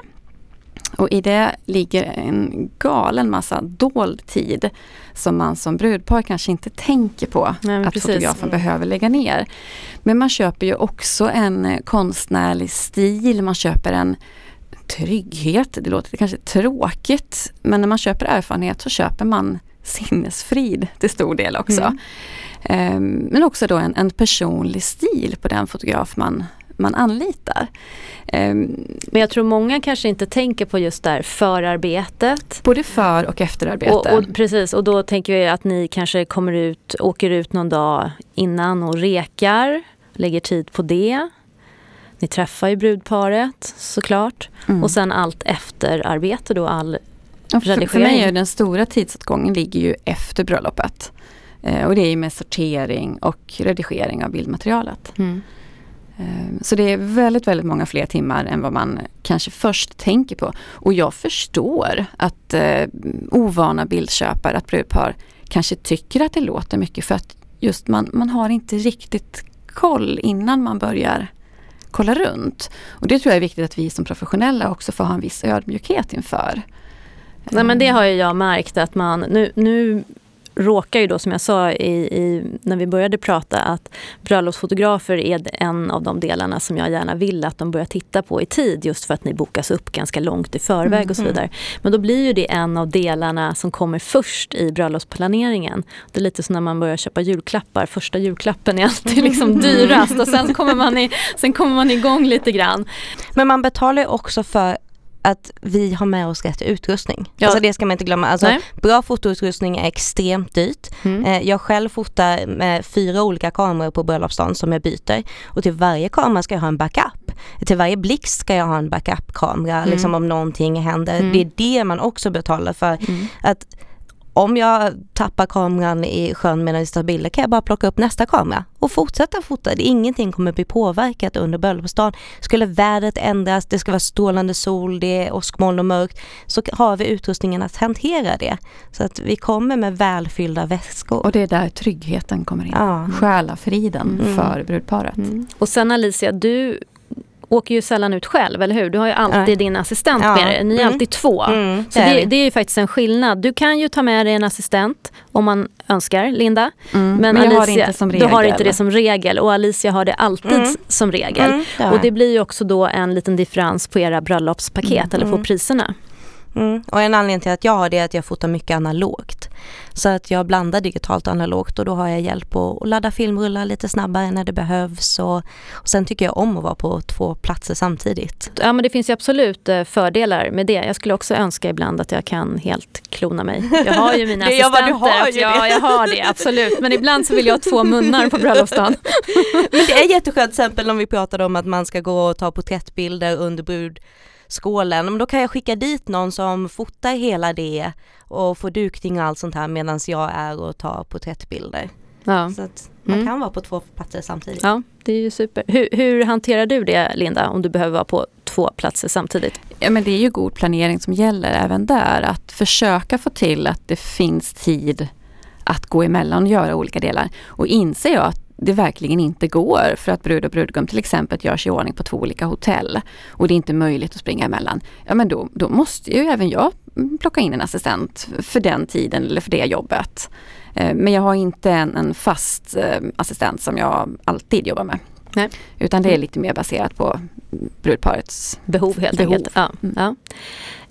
och i det ligger en galen massa dold tid som man som brudpar kanske inte tänker på Nej, att precis. fotografen behöver lägga ner. Men man köper ju också en eh, konstnärlig stil, man köper en trygghet. Det låter kanske tråkigt men när man köper erfarenhet så köper man sinnesfrid till stor del också. Mm. Ehm, Men också då en, en personlig stil på den fotograf man, man anlitar. Ehm, Men jag tror många kanske inte tänker på just där förarbetet. Både för och efterarbete. Och, och, precis, och då tänker jag att ni kanske kommer ut, åker ut någon dag innan och rekar, lägger tid på det. Ni träffar ju brudparet såklart. Mm. Och sen allt efterarbete då, all Och för, för mig är den stora tidsåtgången ligger ju efter bröllopet. Eh, och det är med sortering och redigering av bildmaterialet. mm. Eh, Så det är väldigt, väldigt många fler timmar än vad man kanske först tänker på. Och jag förstår att eh, ovana bildköpare, att brudpar kanske tycker att det låter mycket för att just man, man har inte riktigt koll innan man börjar kolla runt. Och det tror jag är viktigt att vi som professionella också får ha en viss ödmjukhet inför. Nej men det har ju jag märkt att man, nu, nu råkar ju då som jag sa i, i, när vi började prata att bröllopsfotografer är en av de delarna som jag gärna vill att de börjar titta på i tid just för att ni bokas upp ganska långt i förväg Mm, och så vidare. Men då blir ju det en av delarna som kommer först i bröllopsplaneringen. Det är lite som när man börjar köpa julklappar. Första julklappen är alltid liksom dyrast och sen kommer man, i, sen kommer man igång lite grann. Men man betalar ju också för att vi har med oss rätt utrustning. Ja. Alltså det ska man inte glömma. Alltså, Nej. bra fotoutrustning är extremt dyrt. Mm. Eh, Jag själv fotar med fyra olika kameror på bröllopsdagen som jag byter och till varje kamera ska jag ha en backup. Till varje blixt ska jag ha en backup-kamera Mm. liksom om någonting händer. Mm. Det är det man också betalar för. Mm. Att om jag tappar kameran i sjön medan vi tar bilder kan jag bara plocka upp nästa kamera och fortsätta fota. Ingenting kommer bli påverkat under bröllopsdagen. Skulle vädret ändras, det ska vara strålande sol, det är åskmoln och mörkt, så har vi utrustningen att hantera det. Så att vi kommer med välfyllda väskor. Och det är där tryggheten kommer in. Ja. Själafriden Mm. för brudparet. Mm. Och sen Alicia, du åker ju sällan ut själv, eller hur? Du har ju alltid Nej. din assistent Ja. med dig. Ni är Mm. alltid två. Mm, Så det är det, är ju faktiskt en skillnad. Du kan ju ta med dig en assistent om man önskar, Linda. Mm. Men, Men, Alicia, har inte som du regel. har inte det som regel och Alicia har det alltid Mm. som regel. Mm, det Och det blir ju också då en liten differens på era bröllopspaket eller på Mm. priserna. Mm. Och en anledning till att jag har det är att jag fotar mycket analogt. Så att jag blandar digitalt och analogt och då har jag hjälp att ladda filmrullar lite snabbare när det behövs. Och, och sen tycker jag om att vara på två platser samtidigt. Ja men det finns ju absolut eh, fördelar med det. Jag skulle också önska ibland att jag kan helt klona mig. Jag har ju mina Det är jag assistenter. du har ju ja, det. jag har det absolut. Men ibland så vill jag ha två munnar på bröllopsdagen. Men det är jätteskönt till exempel om vi pratade om att man ska gå och ta porträttbilder under brudskålen. Men då kan jag skicka dit någon som fotar hela det och får dukning och allt sånt här medan jag är och tar porträttbilder. Ja. Så att man Mm. kan vara på två platser samtidigt. Ja, det är ju super. Hur, hur hanterar du det Linda, om du behöver vara på två platser samtidigt? Ja, men det är ju god planering som gäller även där. Att försöka få till att det finns tid att gå emellan och göra olika delar. Och inser jag att det verkligen inte går för att brud och brudgum till exempel görs i ordning på två olika hotell och det är inte möjligt att springa emellan. Ja men då, då måste ju även jag plocka in en assistent för den tiden eller för det jobbet. Eh, Men jag har inte en, en fast eh, assistent som jag alltid jobbar med. Nej. Utan det är lite mer baserat på brudparets Behov helt Behov. enkelt. Ja, Mm. ja.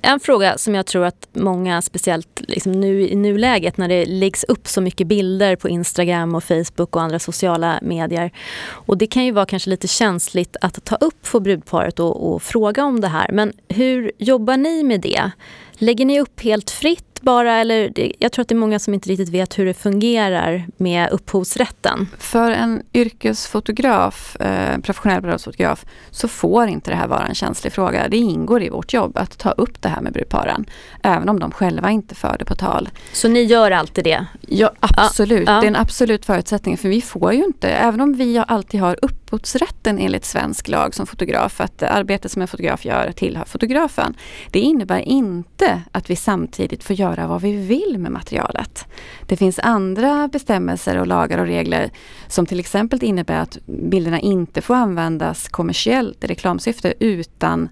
En fråga som jag tror att många, speciellt liksom nu i nuläget när det läggs upp så mycket bilder på Instagram och Facebook och andra sociala medier. Och det kan ju vara kanske lite känsligt att ta upp för brudparet och, och fråga om det här. Men hur jobbar ni med det? Lägger ni upp helt fritt bara eller det- jag tror att det är många som inte riktigt vet hur det fungerar med upphovsrätten. För en yrkesfotograf, eh, professionell bröllopsfotograf, så får inte det här vara en känslig fråga. Det ingår i vårt jobb att ta upp det här med brudparen. Även om de själva inte för det på tal. Så ni gör alltid det? Ja, absolut. Ja. Det är en absolut förutsättning. För vi får ju inte, även om vi alltid har upphovsrätten enligt svensk lag som fotograf, att arbetet som en fotograf gör tillhör fotografen. Det innebär inte att vi samtidigt får göra vad vi vill med materialet. Det finns andra bestämmelser och lagar och regler som till exempel innebär att bilderna inte får användas kommersiellt i reklamsyfte utan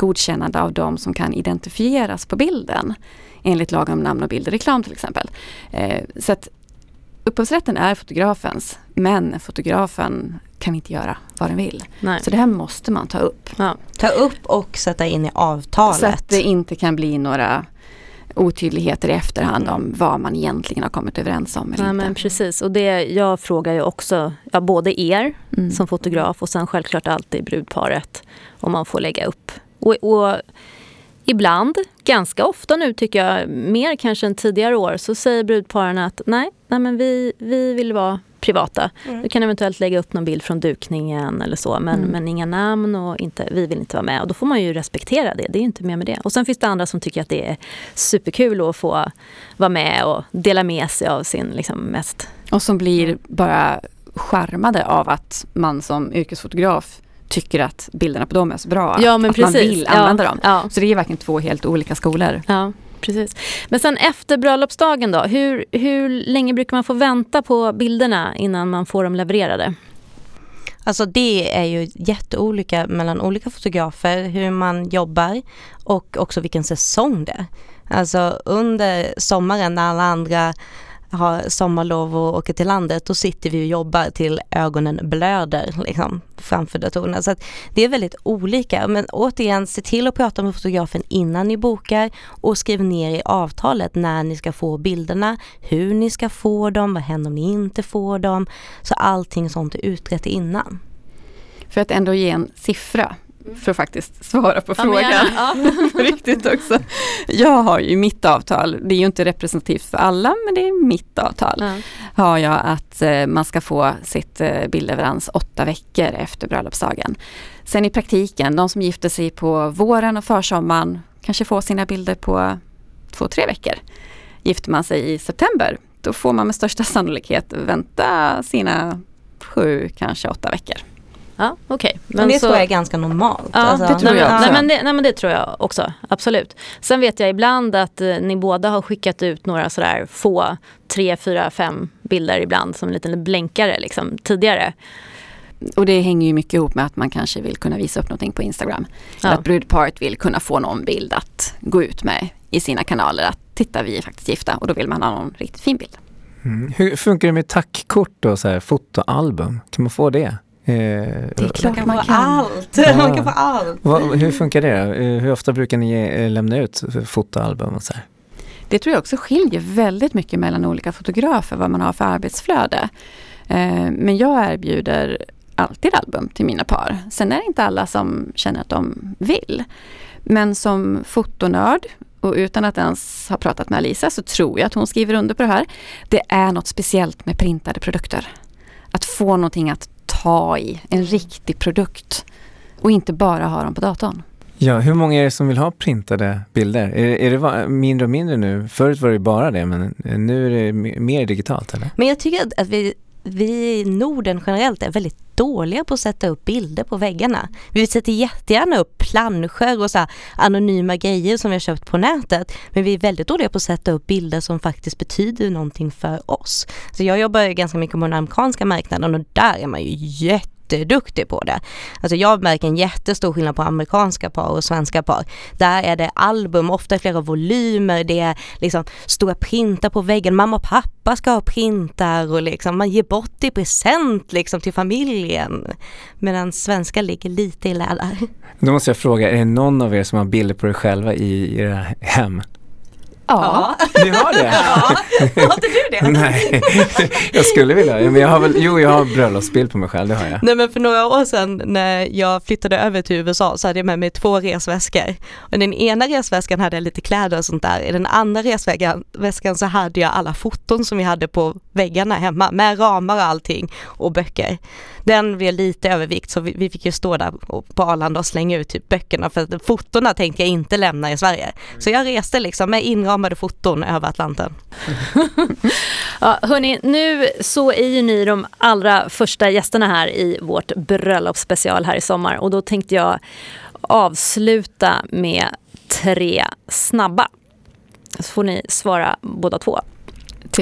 godkännande av de som kan identifieras på bilden. Enligt lagen om namn och bild i reklam till exempel. Eh, så att upphovsrätten är fotografens men fotografen kan inte göra vad den vill. Nej. Så det här måste man ta upp. Ja. Ta upp och sätta in i avtalet. Så att det inte kan bli några otydligheter i efterhand om vad man egentligen har kommit överens om eller Ja, inte. men precis. Och det, jag frågar ju också ja, både er Mm. som fotograf och sen självklart alltid brudparet om man får lägga upp. Och, och ibland, ganska ofta nu tycker jag, mer kanske än tidigare år, så säger brudparen att nej, nej men vi, vi vill vara privata. Mm. Du kan eventuellt lägga upp någon bild från dukningen eller så, men, Mm. men inga namn och inte, vi vill inte vara med. Och då får man ju respektera det, det är inte mer med det. Och sen finns det andra som tycker att det är superkul att få vara med och dela med sig av sin liksom, mest Och som blir bara charmade av att man som yrkesfotograf tycker att bilderna på dem är så bra. Ja men att precis. man vill använda dem. Ja, Så det är verkligen två helt olika skolor. ja, precis. Men sen efter bröllopsdagen då, hur, hur länge brukar man få vänta på bilderna innan man får dem levererade? Alltså det är ju jätteolika mellan olika fotografer hur man jobbar och också vilken säsong det är. Alltså under sommaren när alla andra har sommarlov och åker till landet, då sitter vi och jobbar till ögonen blöder liksom, framför datorerna. Så att det är väldigt olika. Men återigen, se till att prata med fotografen innan ni bokar och skriv ner i avtalet när ni ska få bilderna, hur ni ska få dem, vad händer om ni inte får dem. Så allting sånt är utrett innan. För att ändå ge en siffra för att faktiskt svara på Ja, frågan. på riktigt också. Jag har ju mitt avtal, det är ju inte representativt för alla men det är mitt avtal. Ja. Har jag att eh, man ska få sitt eh, bildleverans åtta veckor efter bröllopsdagen. Sen i praktiken, de som gifter sig på våren och försommaren kanske får sina bilder på två, tre veckor. Gifter man sig i september, då får man med största sannolikhet vänta sina sju, kanske åtta veckor. Ja, okej. Men, det tror jag är ganska normalt. Ja, Alltså, det tror nej, jag men, också. nej, men det, nej men det tror jag också, absolut. Sen vet jag ibland att eh, ni båda har skickat ut några sådär få, tre, fyra, fem bilder ibland som en liten blänkare liksom, tidigare. Och det hänger ju mycket ihop med att man kanske vill kunna visa upp någonting på Instagram. Eller Ja. att brudparet vill kunna få någon bild att gå ut med i sina kanaler. Att titta, vi är faktiskt gifta och då vill man ha någon riktigt fin bild. Mm. Hur funkar det med tackkort och så här, fotoalbum? Kan man få det? Eh, Det är klart Man kan man få kan. allt. Ja. Man kan få allt. vad, hur funkar det? då? Eh, Hur ofta brukar ni eh, lämna ut fotoalbum och så här? Det tror jag också skiljer väldigt mycket mellan olika fotografer vad man har för arbetsflöde. Eh, Men jag erbjuder alltid album till mina par. Sen är det inte alla som känner att de vill. Men som fotonörd och utan att ens ha pratat med Alisa så tror jag att hon skriver under på det här. Det är något speciellt med printade produkter. Att få någonting att ta i, en riktig produkt. Och inte bara ha dem på datorn. Ja, hur många är det som vill ha printade bilder? Är, det- är det mindre och mindre nu? Förut var det bara det, men nu är det me- mer digitalt eller? Men jag tycker att- att vi, vi i Norden generellt är väldigt dåliga på att sätta upp bilder på väggarna. Vi sätter jättegärna upp planscher och så här anonyma grejer som vi har köpt på nätet. Men vi är väldigt dåliga på att sätta upp bilder som faktiskt betyder någonting för oss. Så jag jobbar ju ganska mycket på den amerikanska marknaden och där är man ju jätteduktig på det. Alltså jag märker en jättestor skillnad på amerikanska par och svenska par. Där är det album, ofta flera volymer, det är liksom stora printar på väggen, mamma och pappa ska ha printar och liksom man ger bort i present liksom till familjen. Medan svenska ligger lite i lä där. Då måste jag fråga, är det någon av er som har bilder på er själva i era hem? Ja, Ni har det? har inte du det? Nej, jag skulle vilja. Men jag har väl, jo, jag har bröllopsbild på mig själv, det har jag. Nej men för några år sedan när jag flyttade över till USA så hade jag med mig två resväskor. Och den ena resväskan hade jag lite kläder och sånt där. I den andra resväskan väskan så hade jag alla foton som vi hade på väggarna hemma med ramar och allting och böcker. Den blev lite övervikt så vi, vi fick ju stå där på Arlanda och slänga ut typ böckerna för att fotona tänkte jag inte lämna i Sverige. Så jag reste liksom med inramade foton över Atlanten. Ja, hörni, nu så är ju ni de allra första gästerna här i vårt bröllopsspecial här i sommar och då tänkte jag avsluta med tre snabba. Så får ni svara båda två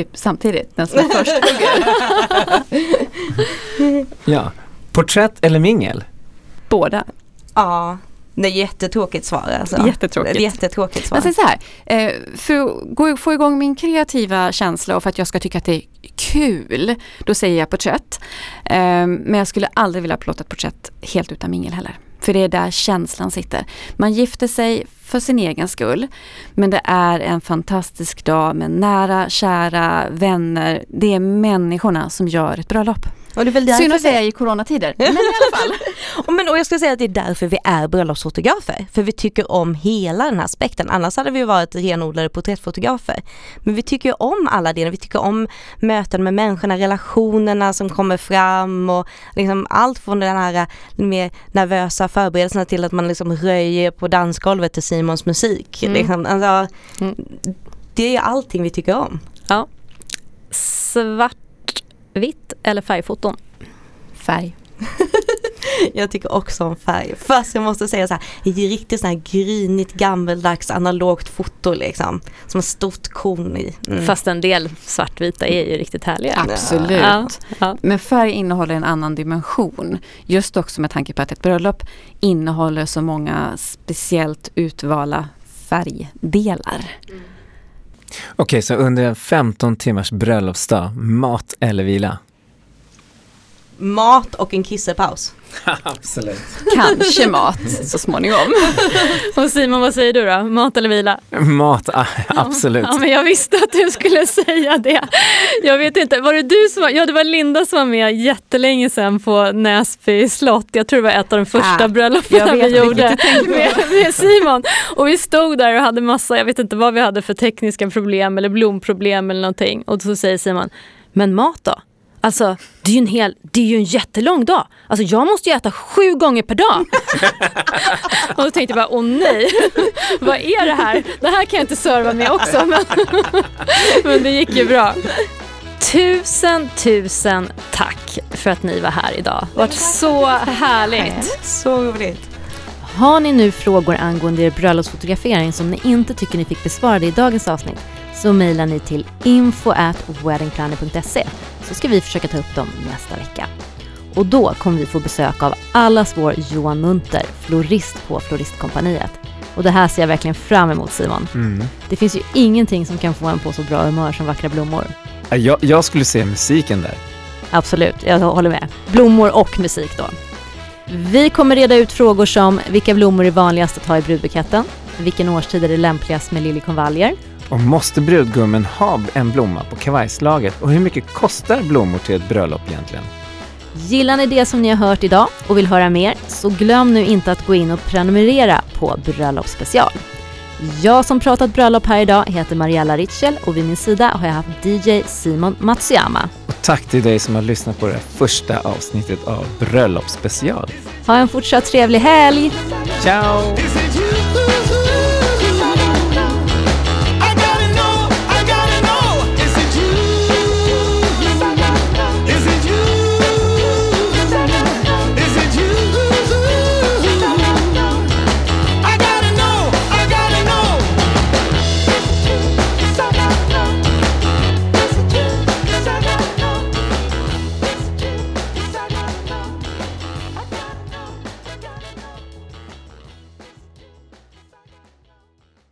typ samtidigt. Den som är först. Ja. Porträtt eller mingel? Båda. Ja, det är jättetråkigt svar alltså. Jättetråkigt. Jättetråkigt svar. Men sen så här, eh, för att gå- få igång min kreativa känsla och för att jag ska tycka att det är kul, då säger jag porträtt. Eh, Men jag skulle aldrig vilja plåta ett porträtt helt utan mingel heller. För det är där känslan sitter. Man gifter sig för sin egen skull. Men det är en fantastisk dag med nära, kära, vänner. Det är människorna som gör ett bröllop. Och det är väl därför Synd att säga i coronatider, men i alla fall. Och, men, och jag skulle säga att det är därför vi är bröllopsfotografer. För vi tycker om hela den här aspekten. Annars hade vi varit renodlade porträttfotografer. Men vi tycker om alla delar. Vi tycker om möten med människorna, relationerna som kommer fram och liksom allt från den här mer nervösa förberedelserna till att man liksom röjer på dansgolvet till Simons musik. Mm. Liksom, alltså, Mm. Det är ju allting vi tycker om. Svartvitt eller färgfoton? Färg. Jag tycker också om färg. Fast jag måste säga så här, det är riktigt så här grynigt gammeldags analogt foto liksom. Som ett stort korn i. Mm. Fast en del svartvita är ju riktigt härliga. Absolut. Ja, ja. Men färg innehåller en annan dimension. Just också med tanke på att ett bröllop innehåller så många speciellt utvalda färgdelar. Okej, så under en 15 timmars bröllopsdag, mat eller vila? Mat och en kissepaus. Absolut. Kanske mat så småningom. Och Simon, vad säger du då? Mat eller vila? Mat, ah, absolut. Ja, men jag visste att du skulle säga det. Jag vet inte, var det du som var, ja det var Linda som var med jättelänge sedan på Näsby slott. Jag tror det var ett av de första Ah, bröllopen jag vet vi gjorde med, med Simon. Och vi stod där och hade massa, jag vet inte vad vi hade för tekniska problem eller blomproblem eller någonting. Och så säger Simon, men mat då? Alltså, det är ju en, hel, det är ju en jättelång dag. Alltså jag måste ju äta sju gånger per dag. och då tänkte jag bara, åh nej, vad är det här? Det här kan jag inte serva med också. Men, men det gick ju bra. Tusen, tusen tack för att ni var här idag. Det varit så härligt. Så roligt. Har ni nu frågor angående er bröllopsfotografering som ni inte tycker ni fick besvarade i dagens avsnitt så mejlar ni till info at weddingplanner.se så ska vi försöka ta upp dem nästa vecka. Och då kommer vi få besök av allas vår Johan Munter, florist på Floristkompaniet. Och det här ser jag verkligen fram emot Simon. Mm. Det finns ju ingenting som kan få en på så bra humör som vackra blommor. Ja, Jag, jag skulle se musiken där. Absolut, jag håller med. Blommor och musik då. Vi kommer reda ut frågor som vilka blommor är vanligast att ha i brudbuketten? Vilken årstid är det lämpligast med liljekonvaljer? Och måste brudgummen ha en blomma på kavajslaget? Och hur mycket kostar blommor till ett bröllop egentligen? Gillar ni det som ni har hört idag och vill höra mer så glöm nu inte att gå in och prenumerera på Bröllopsspecial. Jag som pratat bröllop här idag heter Mariella Ritschel och vid min sida har jag haft DJ Simon Matsuyama. Och tack till dig som har lyssnat på det första avsnittet av Bröllopsspecial. Ha en fortsatt trevlig helg! Ciao!